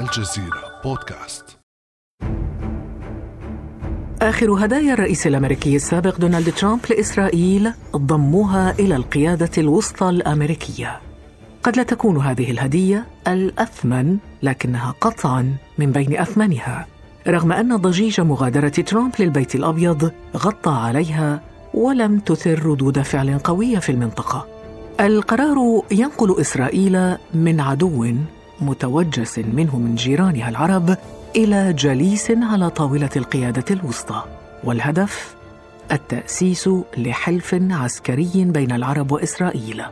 الجزيرة بودكاست. آخر هدايا الرئيس الأمريكي السابق دونالد ترامب لإسرائيل ضموها إلى القيادة الوسطى الأمريكية. قد لا تكون هذه الهدية الأثمن لكنها قطعا من بين أثمنها. رغم أن ضجيج مغادرة ترامب للبيت الأبيض غطى عليها ولم تثر ردود فعل قوية في المنطقة. القرار ينقل إسرائيل من عدو متوجس منه من جيرانها العرب إلى جليس على طاولة القيادة الوسطى. والهدف؟ التأسيس لحلف عسكري بين العرب وإسرائيل.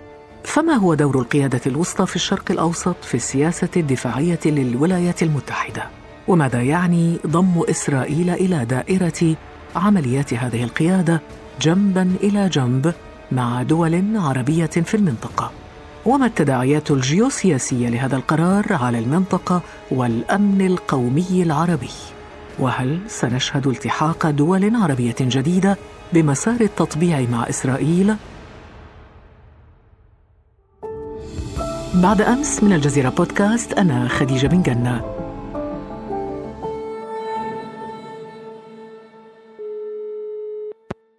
فما هو دور القيادة الوسطى في الشرق الأوسط في السياسة الدفاعية للولايات المتحدة؟ وماذا يعني ضم إسرائيل إلى دائرة عمليات هذه القيادة جنبا إلى جنب مع دول عربية في المنطقة؟ وما التداعيات الجيوسياسية لهذا القرار على المنطقة والأمن القومي العربي؟ وهل سنشهد التحاق دول عربية جديدة بمسار التطبيع مع إسرائيل؟ بعد أمس من الجزيرة بودكاست أنا خديجة بن جنة.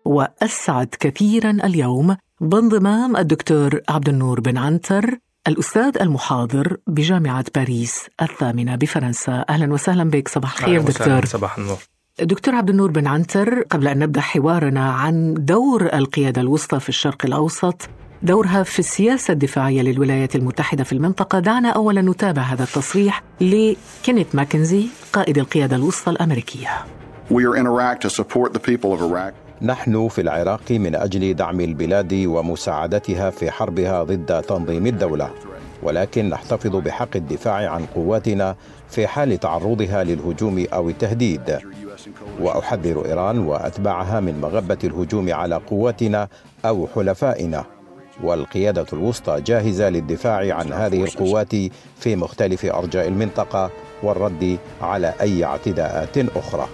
وأسعد كثيرا اليوم بانضمام الدكتور عبد النور بن عنتر الأستاذ المحاضر بجامعة باريس الثامنة بفرنسا. أهلا وسهلا بك صباح الخير دكتور. صباح النور. دكتور عبد النور بن عنتر قبل أن نبدأ حوارنا عن دور القيادة الوسطى في الشرق الأوسط دورها في السياسة الدفاعية للولايات المتحدة في المنطقة. دعنا أولا نتابع هذا التصريح لكينيت ماكنزي قائد القيادة الوسطى الأمريكية. We are in Iraq to support the people of Iraq. نحن في العراق من أجل دعم البلاد ومساعدتها في حربها ضد تنظيم الدولة. ولكن نحتفظ بحق الدفاع عن قواتنا في حال تعرضها للهجوم أو التهديد. وأحذر إيران وأتباعها من مغبة الهجوم على قواتنا أو حلفائنا. والقيادة الوسطى جاهزة للدفاع عن هذه القوات في مختلف أرجاء المنطقة والرد على أي اعتداءات أخرى.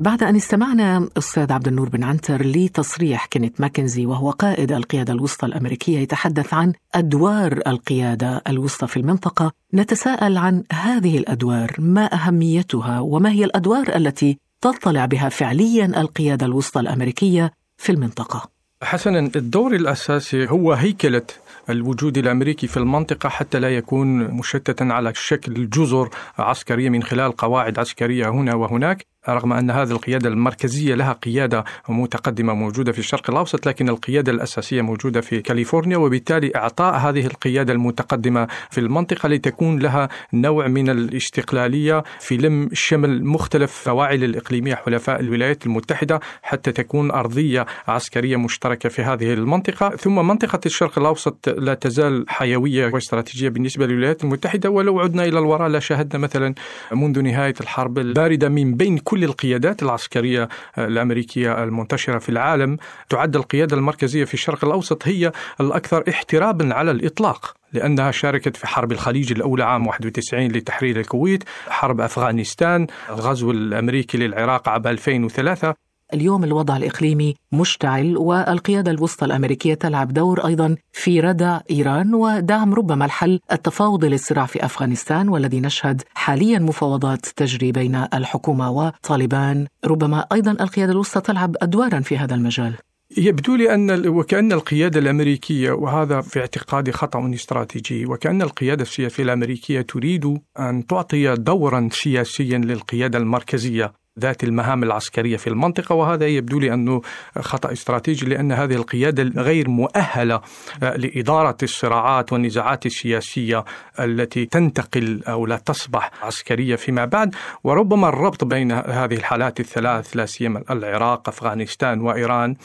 بعد أن استمعنا أستاذ عبد النور بن عنتر لتصريح كينيت ماكنزي وهو قائد القيادة الوسطى الأمريكية يتحدث عن أدوار القيادة الوسطى في المنطقة نتساءل عن هذه الأدوار ما أهميتها وما هي الأدوار التي تطلع بها فعليا القيادة الوسطى الأمريكية في المنطقة؟ حسنا الدور الأساسي هو هيكلة الوجود الأمريكي في المنطقة حتى لا يكون مشتتا على شكل جزر عسكرية من خلال قواعد عسكرية هنا وهناك. رغم أن هذه القيادة المركزية لها قيادة متقدمة موجودة في الشرق الأوسط لكن القيادة الأساسية موجودة في كاليفورنيا وبالتالي إعطاء هذه القيادة المتقدمة في المنطقة لتكون لها نوع من الاستقلالية في لم شمل مختلف فواعل الإقليمية حلفاء الولايات المتحدة حتى تكون أرضية عسكرية مشتركة في هذه المنطقة. ثم منطقة الشرق الأوسط لا تزال حيوية واستراتيجية بالنسبة للولايات المتحدة ولو عدنا إلى الوراء لا شاهدنا مثلا منذ نهاية الحرب الباردة من بين كل كل القيادات العسكرية الأمريكية المنتشرة في العالم تعد القيادة المركزية في الشرق الأوسط هي الأكثر احترابا على الإطلاق لأنها شاركت في حرب الخليج الأولى عام 91 لتحرير الكويت حرب أفغانستان الغزو الأمريكي للعراق عام 2003 اليوم الوضع الإقليمي مشتعل والقيادة الوسطى الأمريكية تلعب دور أيضا في ردع إيران ودعم ربما الحل التفاوضي للصراع في أفغانستان والذي نشهد حاليا مفاوضات تجري بين الحكومة وطالبان. ربما أيضا القيادة الوسطى تلعب أدوارا في هذا المجال. يبدو لي أن وكأن القيادة الأمريكية وهذا في اعتقادي خطأ استراتيجي وكأن القيادة السياسية الأمريكية تريد أن تعطي دورا سياسيا للقيادة المركزية. ذات المهام العسكرية في المنطقة وهذا يبدو لي أنه خطأ استراتيجي لأن هذه القيادة غير مؤهلة آه، لإدارة الصراعات والنزاعات السياسية التي تنتقل أو لا تصبح عسكرية فيما بعد. وربما الربط بين هذه الحالات الثلاث لا سيما العراق أفغانستان وإيران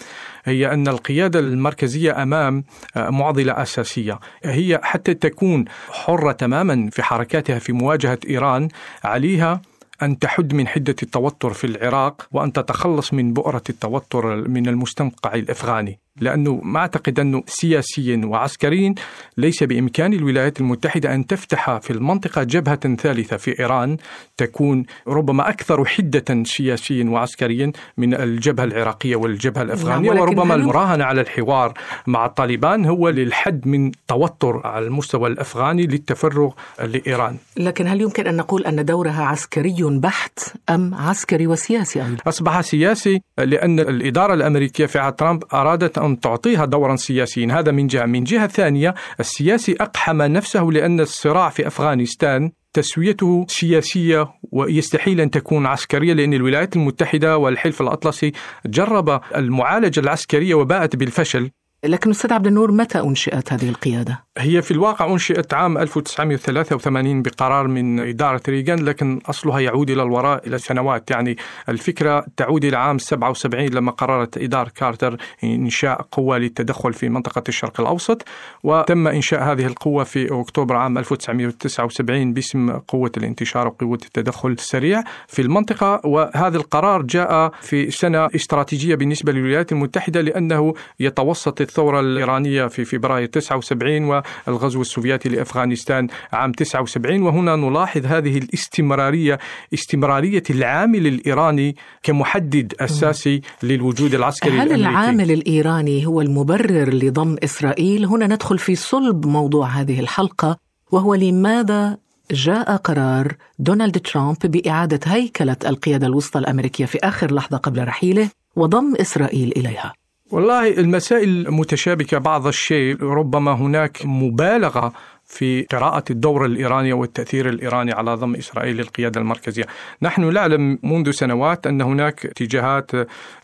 هي أن القيادة المركزية أمام آه، معضلة أساسية. هي حتى تكون حرة تماما في حركاتها في مواجهة إيران عليها أن تحد من حدة التوتر في العراق وأن تتخلص من بؤرة التوتر من المستنقع الأفغاني. لأنه ما أعتقد أنه سياسيا وعسكريا ليس بإمكان الولايات المتحدة أن تفتح في المنطقة جبهة ثالثة في إيران. تكون ربما أكثر حدة سياسيا وعسكريا من الجبهة العراقية والجبهة الأفغانية. نعم وربما المراهنة على الحوار مع الطالبان هو للحد من توتر على المستوى الأفغاني للتفرغ لإيران. لكن هل يمكن أن نقول أن دورها عسكري بحت أم عسكري وسياسي أيضا؟ أصبح سياسي لأن الإدارة الأمريكية في عهد ترامب أرادت أن تعطيها دورا سياسيا هذا من جهة. من جهة ثانية السياسي أقحم نفسه لأن الصراع في أفغانستان تسويته سياسية ويستحيل أن تكون عسكرية لأن الولايات المتحدة والحلف الأطلسي جرب المعالجة العسكرية وباءت بالفشل. لكن أستاذ عبد النور متى أنشئت هذه القيادة؟ هي في الواقع أنشئت عام 1983 بقرار من إدارة ريغان لكن أصلها يعود إلى الوراء إلى سنوات. يعني الفكرة تعود إلى عام 77 لما قررت إدارة كارتر إنشاء قوة للتدخل في منطقة الشرق الأوسط وتم إنشاء هذه القوة في أكتوبر عام 1979 باسم قوة الانتشار وقوة التدخل السريع في المنطقة. وهذا القرار جاء في سنة استراتيجية بالنسبة للولايات المتحدة لأنه يتوسط الثورة الإيرانية في فبراير 79 والغزو السوفيتي لأفغانستان عام 79 وهنا نلاحظ هذه الاستمرارية استمرارية العامل الإيراني كمحدد أساسي للوجود العسكري هل الأمريكي. العامل الإيراني هو المبرر لضم إسرائيل؟ هنا ندخل في صلب موضوع هذه الحلقة وهو لماذا جاء قرار دونالد ترامب بإعادة هيكلة القيادة الوسطى الأمريكية في آخر لحظة قبل رحيله وضم إسرائيل إليها والله المسائل متشابكة بعض الشيء ربما هناك مبالغة في قراءة الدور الإيراني والتأثير الإيراني على ضم إسرائيل للقيادة المركزية. نحن نعلم منذ سنوات أن هناك اتجاهات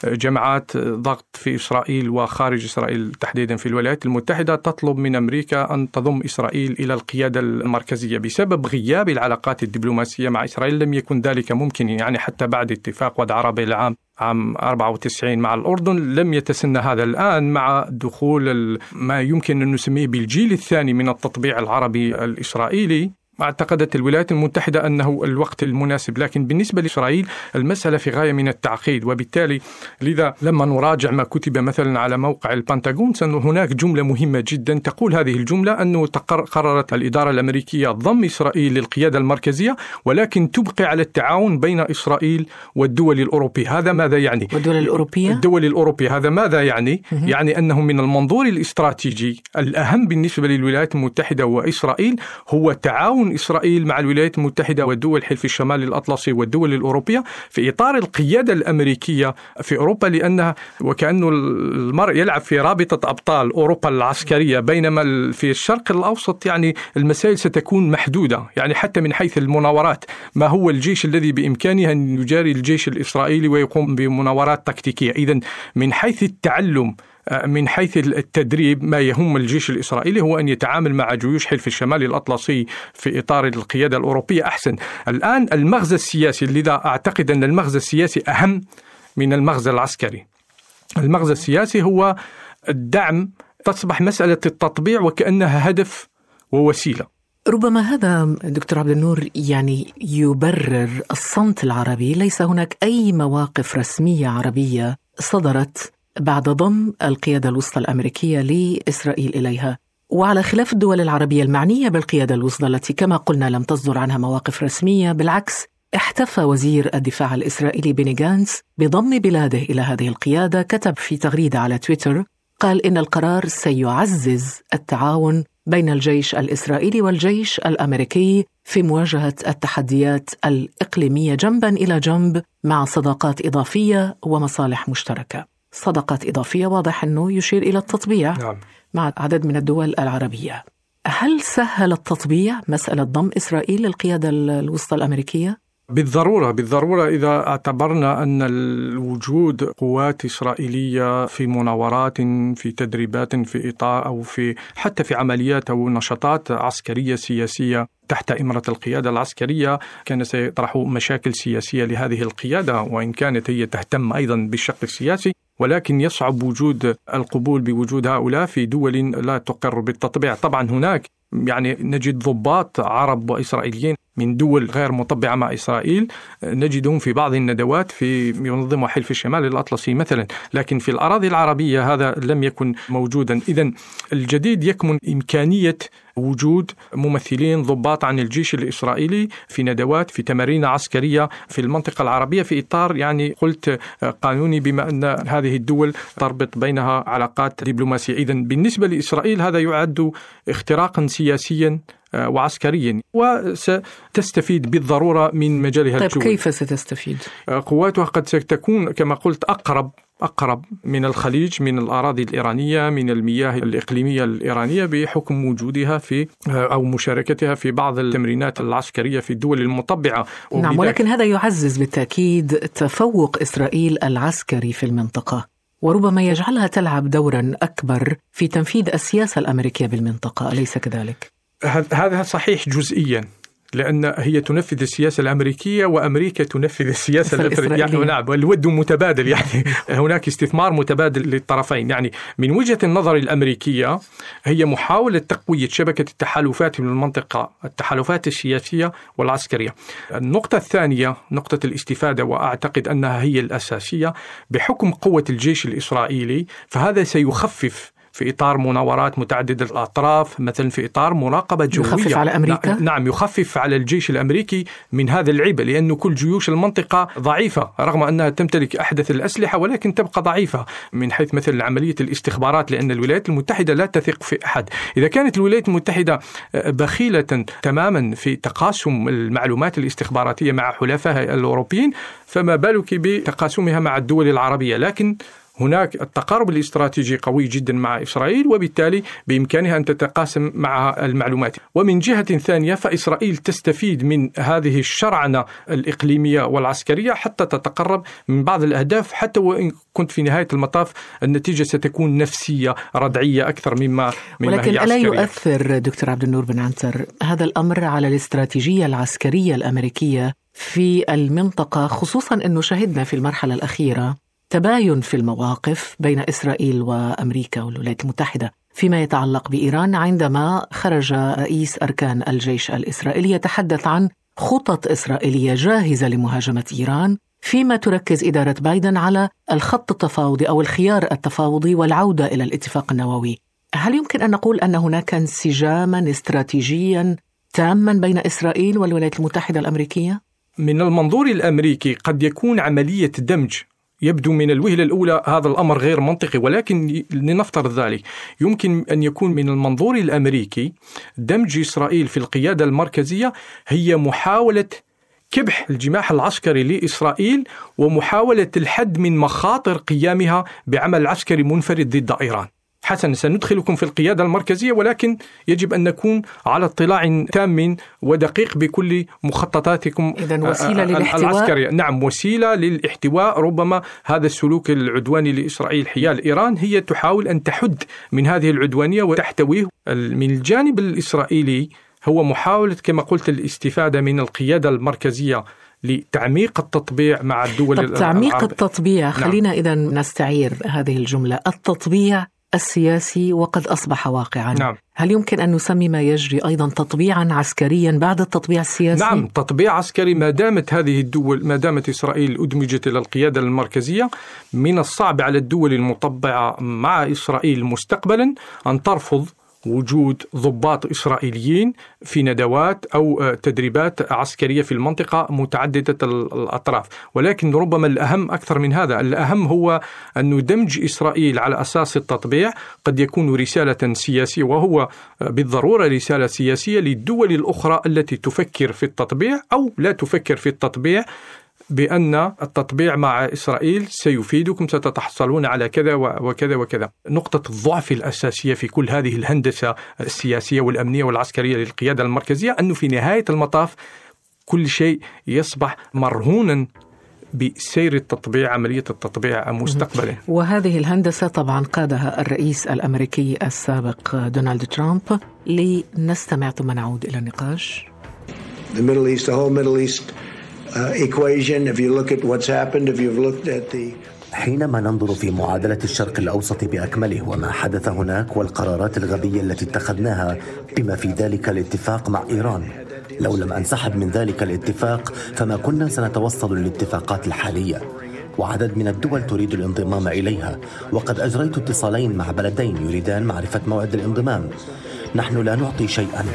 جماعات ضغط في إسرائيل وخارج إسرائيل تحديدا في الولايات المتحدة تطلب من أمريكا أن تضم إسرائيل إلى القيادة المركزية بسبب غياب العلاقات الدبلوماسية مع إسرائيل. لم يكن ذلك ممكن يعني حتى بعد اتفاق ودع عربي العام. عام 94 مع الأردن لم يتسنى هذا الآن مع دخول ما يمكن أن نسميه بالجيل الثاني من التطبيع العربي الإسرائيلي. اعتقدت الولايات المتحدة أنه الوقت المناسب لكن بالنسبة لإسرائيل المسألة في غاية من التعقيد وبالتالي لذا لما نراجع ما كتب مثلا على موقع البنتاغون هناك جملة مهمة جدا تقول هذه الجملة أنه قررت الإدارة الأمريكية ضم إسرائيل للقيادة المركزية ولكن تبقي على التعاون بين إسرائيل والدول الأوروبية هذا ماذا يعني؟ والدول الأوروبية؟ الدول الأوروبية هذا ماذا يعني؟ يعني أنه من المنظور الاستراتيجي الأهم بالنسبة للولايات المتحدة وإسرائيل هو تعاون إسرائيل مع الولايات المتحدة ودول حلف الشمال الأطلسي والدول الأوروبية في إطار القيادة الأمريكية في أوروبا لأنها وكأنه المرء يلعب في رابطة أبطال أوروبا العسكرية بينما في الشرق الأوسط يعني المسائل ستكون محدودة يعني حتى من حيث المناورات. ما هو الجيش الذي بإمكانه أن يجاري الجيش الإسرائيلي ويقوم بمناورات تكتيكية؟ إذا من حيث التعلم من حيث التدريب ما يهم الجيش الإسرائيلي هو أن يتعامل مع جيوش حلف الشمال الأطلسي في إطار القيادة الأوروبية. أحسن. الآن المغزى السياسي لذا أعتقد أن المغزى السياسي أهم من المغزى العسكري. المغزى السياسي هو الدعم تصبح مسألة التطبيع وكأنها هدف ووسيلة. ربما هذا دكتور عبد النور يعني يبرر الصمت العربي. ليس هناك أي مواقف رسمية عربية صدرت بعد ضم القيادة الوسطى الأمريكية لإسرائيل إليها. وعلى خلاف الدول العربية المعنية بالقيادة الوسطى التي كما قلنا لم تصدر عنها مواقف رسمية بالعكس احتفى وزير الدفاع الإسرائيلي بيني جانس بضم بلاده إلى هذه القيادة كتب في تغريدة على تويتر قال إن القرار سيعزز التعاون بين الجيش الإسرائيلي والجيش الأمريكي في مواجهة التحديات الإقليمية جنبا إلى جنب مع صداقات إضافية ومصالح مشتركة. صداقات إضافية واضح أنه يشير إلى التطبيع نعم. مع عدد من الدول العربية هل سهل التطبيع مسألة ضم إسرائيل للقيادة الوسطى الأمريكية؟ بالضرورة بالضرورة إذا اعتبرنا أن الوجود قوات إسرائيلية في مناورات في تدريبات في إطار أو في حتى في عمليات أو نشاطات عسكرية سياسية تحت إمرة القيادة العسكرية كان سيطرح مشاكل سياسية لهذه القيادة وإن كانت هي تهتم أيضا بالشق السياسي ولكن يصعب وجود القبول بوجود هؤلاء في دول لا تقر بالتطبيع. طبعا هناك يعني نجد ضباط عرب وإسرائيليين من دول غير مطبعة مع إسرائيل نجدهم في بعض الندوات في منظمة حلف الشمال الأطلسي مثلا. لكن في الأراضي العربية هذا لم يكن موجودا. إذا الجديد يكمن إمكانية وجود ممثلين ضباط عن الجيش الإسرائيلي في ندوات في تمارين عسكرية في المنطقة العربية في إطار يعني قلت قانوني بما أن هذه الدول تربط بينها علاقات دبلوماسية. إذا بالنسبة لإسرائيل هذا يعد اختراقا سياسيا وعسكريا وستستفيد بالضرورة من مجالها طيب كيف ستستفيد؟ آه، قواتها قد ستكون كما قلت أقرب أقرب من الخليج من الأراضي الإيرانية من المياه الإقليمية الإيرانية بحكم وجودها في آه، أو مشاركتها في بعض التمرينات العسكرية في الدول المطبعة نعم ولكن هذا يعزز بالتأكيد تفوق إسرائيل العسكري في المنطقة وربما يجعلها تلعب دورا أكبر في تنفيذ السياسة الأمريكية بالمنطقة أليس كذلك؟ هذا صحيح جزئيا لأن هي تنفذ السياسة الأمريكية وأمريكا تنفذ السياسة الإسرائيلية. يعني نعم الود متبادل يعني. هناك استثمار متبادل للطرفين. يعني من وجهة النظر الأمريكية هي محاولة تقوية شبكة التحالفات في المنطقة التحالفات السياسية والعسكرية. النقطة الثانية نقطة الاستفادة وأعتقد أنها هي الأساسية بحكم قوة الجيش الإسرائيلي فهذا سيخفف في إطار مناورات متعددة الأطراف مثلا في إطار مراقبة جوية. يخفف على أمريكا؟ نعم يخفف على الجيش الأمريكي من هذا العبء لأن كل جيوش المنطقة ضعيفة رغم أنها تمتلك أحدث الأسلحة ولكن تبقى ضعيفة من حيث مثل عملية الاستخبارات لأن الولايات المتحدة لا تثق في أحد. إذا كانت الولايات المتحدة بخيلة تماما في تقاسم المعلومات الاستخباراتية مع حلفائها الأوروبيين فما بالك بتقاسمها مع الدول العربية؟ لكن هناك التقارب الاستراتيجي قوي جدا مع إسرائيل وبالتالي بإمكانها أن تتقاسم مع المعلومات. ومن جهة ثانية فإسرائيل تستفيد من هذه الشرعنة الإقليمية والعسكرية حتى تتقرب من بعض الأهداف حتى وإن كنت في نهاية المطاف النتيجة ستكون نفسية ردعية أكثر مما مما ولكن هي الا يؤثر دكتور عبد النور بن عنتر هذا الأمر على الاستراتيجية العسكرية الأمريكية في المنطقة خصوصا إنه شهدنا في المرحلة الأخيرة. تباين في المواقف بين إسرائيل وأمريكا والولايات المتحدة فيما يتعلق بإيران عندما خرج رئيس أركان الجيش الإسرائيلي يتحدث عن خطط إسرائيلية جاهزة لمهاجمة إيران فيما تركز إدارة بايدن على الخط التفاوضي أو الخيار التفاوضي والعودة إلى الاتفاق النووي. هل يمكن أن نقول أن هناك انسجاما استراتيجيا تاما بين إسرائيل والولايات المتحدة الأمريكية؟ من المنظور الأمريكي قد يكون عملية دمج يبدو من الوهلة الأولى هذا الأمر غير منطقي ولكن لنفترض ذلك. يمكن أن يكون من المنظور الأمريكي دمج إسرائيل في القيادة المركزية هي محاولة كبح الجماح العسكري لإسرائيل ومحاولة الحد من مخاطر قيامها بعمل عسكري منفرد ضد إيران. حسنا سندخلكم في القيادة المركزية ولكن يجب أن نكون على اطلاع تام ودقيق بكل مخططاتكم إذا وسيلة للاحتواء. العسكرية. نعم وسيلة للاحتواء. ربما هذا السلوك العدواني لإسرائيل حيال إيران هي تحاول أن تحد من هذه العدوانية وتحتويه. من الجانب الإسرائيلي هو محاولة كما قلت الاستفادة من القيادة المركزية لتعميق التطبيع مع الدول طب تعميق. التطبيع خلينا نعم. إذا نستعير هذه الجملة. التطبيع السياسي وقد أصبح واقعا نعم. هل يمكن أن نسمي ما يجري أيضا تطبيعا عسكريا بعد التطبيع السياسي نعم تطبيع عسكري ما دامت هذه الدول ما دامت إسرائيل أدمجت إلى القيادة المركزية من الصعب على الدول المطبعة مع إسرائيل مستقبلا أن ترفض وجود ضباط إسرائيليين في ندوات أو آه، تدريبات عسكرية في المنطقة متعددة الأطراف، ولكن ربما الأهم أكثر من هذا، الأهم هو أن دمج إسرائيل على أساس التطبيع. قد يكون رسالة سياسية وهو آه، بالضرورة رسالة سياسية للدول الأخرى التي تفكر في التطبيع أو لا تفكر في التطبيع. بأن التطبيع مع إسرائيل سيفيدكم ستتحصلون على كذا وكذا وكذا. نقطة الضعف الأساسية في كل هذه الهندسة السياسية والأمنية والعسكرية للقيادة المركزية أنه في نهاية المطاف كل شيء يصبح مرهونا بسير التطبيع عملية التطبيع مستقبلا. وهذه الهندسة طبعا قادها الرئيس الأمريكي السابق دونالد ترامب. لنستمع ثم نعود إلى النقاش. The Middle East, the whole Middle East equation. If you look at what's happened, if you've looked at the حينما ننظر في معادلة الشرق الأوسط بأكمله وما حدث هناك والقرارات الغبية التي اتخذناها بما في ذلك الاتفاق مع إيران. لو لم أنسحب من ذلك الاتفاق فما كنا سنتوصل للاتفاقات الحالية. وعدد من الدول تريد الانضمام إليها. وقد أجريت اتصالين مع بلدين يريدان معرفة موعد الانضمام. نحن لا نعطي شيئا.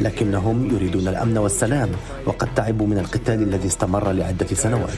لكنهم يريدون الأمن والسلام وقد تعبوا من القتال الذي استمر لعدة سنوات.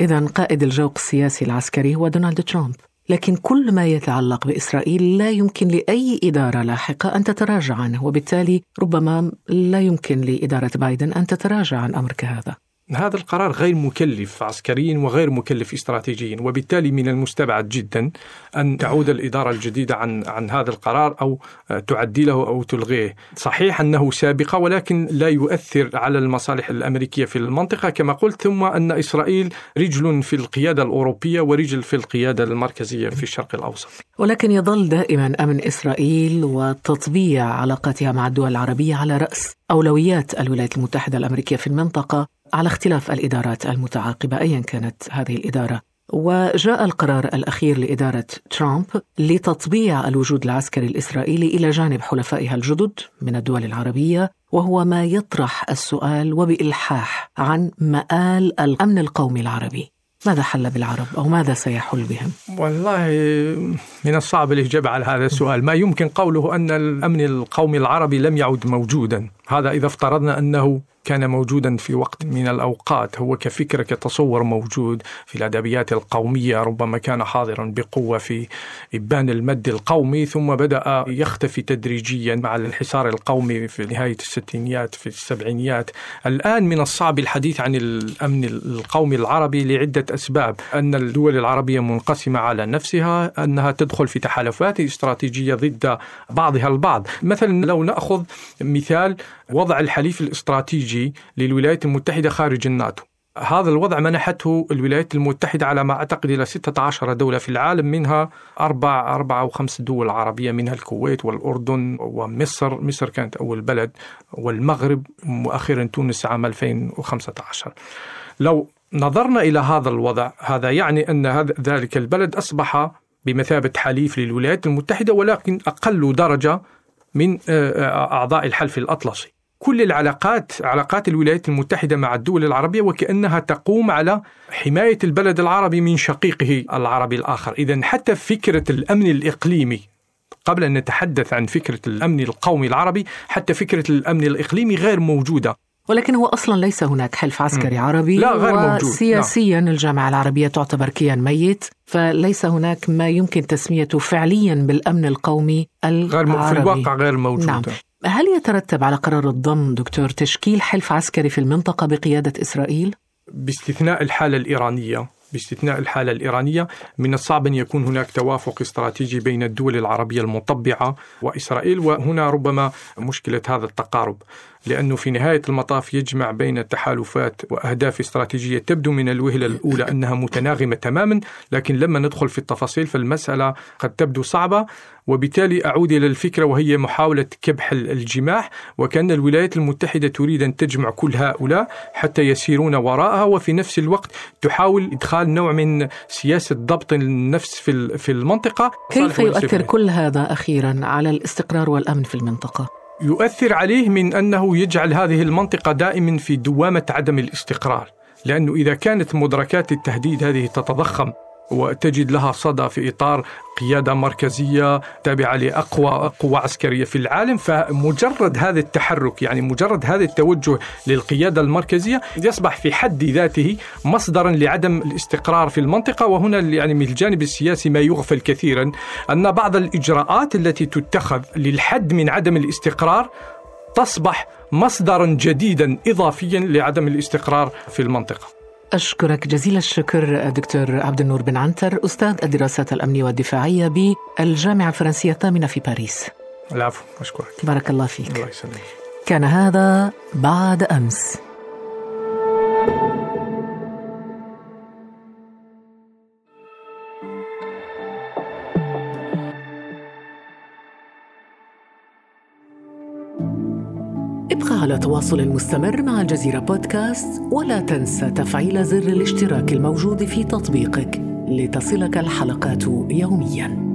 اذا قائد الجوق السياسي العسكري هو دونالد ترامب. لكن كل ما يتعلق بإسرائيل لا يمكن لأي إدارة لاحقة أن تتراجع عنه وبالتالي ربما لا يمكن لإدارة بايدن أن تتراجع عن أمر كهذا. هذا القرار غير مكلف عسكريا وغير مكلف استراتيجيا وبالتالي من المستبعد جدا أن تعود الإدارة الجديدة عن عن هذا القرار أو تعدله أو تلغيه. صحيح أنه سابقة ولكن لا يؤثر على المصالح الأمريكية في المنطقة كما قلت ثم أن إسرائيل رجل في القيادة الأوروبية ورجل في القيادة المركزية في الشرق الأوسط. ولكن يظل دائما أمن إسرائيل وتطبيع علاقاتها مع الدول العربية على رأس أولويات الولايات المتحدة الأمريكية في المنطقة على اختلاف الإدارات المتعاقبة ايا كانت هذه الإدارة. وجاء القرار الأخير لإدارة ترامب لتطبيع الوجود العسكري الإسرائيلي إلى جانب حلفائها الجدد من الدول العربية وهو ما يطرح السؤال وبإلحاح عن مآل الأمن القومي العربي. ماذا حل بالعرب أو ماذا سيحل بهم؟ والله من الصعب الإجابة على هذا السؤال. ما يمكن قوله أن الأمن القومي العربي لم يعد موجودا. هذا إذا افترضنا أنه كان موجودا في وقت من الأوقات هو كفكرة كتصور موجود في الأدبيات القومية ربما كان حاضرا بقوة في إبان المد القومي ثم بدأ يختفي تدريجيا مع الانحسار القومي في نهاية الستينيات في السبعينيات. الآن من الصعب الحديث عن الأمن القومي العربي لعدة أسباب. أن الدول العربية منقسمة على نفسها أنها تدخل في تحالفات استراتيجية ضد بعضها البعض. مثلا لو نأخذ مثال وضع الحليف الاستراتيجي للولايات المتحدة خارج الناتو. هذا الوضع منحته الولايات المتحدة على ما أعتقد إلى 16 دولة في العالم منها أربع أربعة أو خمس دول عربية منها الكويت والأردن ومصر. مصر كانت أول بلد والمغرب وأخيرا تونس عام 2015 لو نظرنا إلى هذا الوضع هذا يعني أن هذا ذلك البلد أصبح بمثابة حليف للولايات المتحدة ولكن أقل درجة من أعضاء الحلف الأطلسي. كل العلاقات علاقات الولايات المتحدة مع الدول العربية وكأنها تقوم على حماية البلد العربي من شقيقه العربي الآخر إذا حتى فكرة الأمن الإقليمي قبل أن نتحدث عن فكرة الأمن القومي العربي حتى فكرة الأمن الإقليمي غير موجودة ولكن هو أصلا ليس هناك حلف عسكري م. عربي لا غير موجود سياسيا لا. الجامعة العربية تعتبر كيان ميت فليس هناك ما يمكن تسميته فعليا بالأمن القومي العربي غير في الواقع غير موجود نعم. هل يترتب على قرار الضم دكتور تشكيل حلف عسكري في المنطقة بقيادة إسرائيل؟ باستثناء الحالة الإيرانية باستثناء الحالة الإيرانية من الصعب أن يكون هناك توافق استراتيجي بين الدول العربية المطبعة وإسرائيل وهنا ربما مشكلة هذا التقارب لأنه في نهاية المطاف يجمع بين التحالفات وأهداف استراتيجية تبدو من الوهلة الأولى أنها متناغمة تماما لكن لما ندخل في التفاصيل فالمسألة قد تبدو صعبة. وبالتالي أعود إلى الفكرة وهي محاولة كبح الجماح. وكأن الولايات المتحدة تريد أن تجمع كل هؤلاء حتى يسيرون وراءها. وفي نفس الوقت تحاول إدخال نوع من سياسة ضبط النفس في في المنطقة. كيف يؤثر كل هذا أخيرا على الاستقرار والأمن في المنطقة؟ يؤثر عليه من أنه يجعل هذه المنطقة دائما في دوامة عدم الاستقرار، لأنه إذا كانت مدركات التهديد هذه تتضخم. وتجد لها صدى في إطار قيادة مركزية تابعة لأقوى قوى عسكرية في العالم. فمجرد هذا التحرك يعني مجرد هذا التوجه للقيادة المركزية يصبح في حد ذاته مصدرا لعدم الاستقرار في المنطقة. وهنا يعني من الجانب السياسي ما يغفل كثيرا أن بعض الإجراءات التي تتخذ للحد من عدم الاستقرار تصبح مصدرا جديدا اضافيا لعدم الاستقرار في المنطقة. أشكرك جزيل الشكر دكتور عبد النور بن عنتر أستاذ الدراسات الأمنية والدفاعية بالجامعة الفرنسية الثامنة في باريس. العفو أشكرك. بارك الله فيك. الله يسلمك. كان هذا بعد أمس. ابقى على تواصل مستمر مع الجزيرة بودكاست ولا تنسى تفعيل زر الاشتراك الموجود في تطبيقك لتصلك الحلقات يومياً.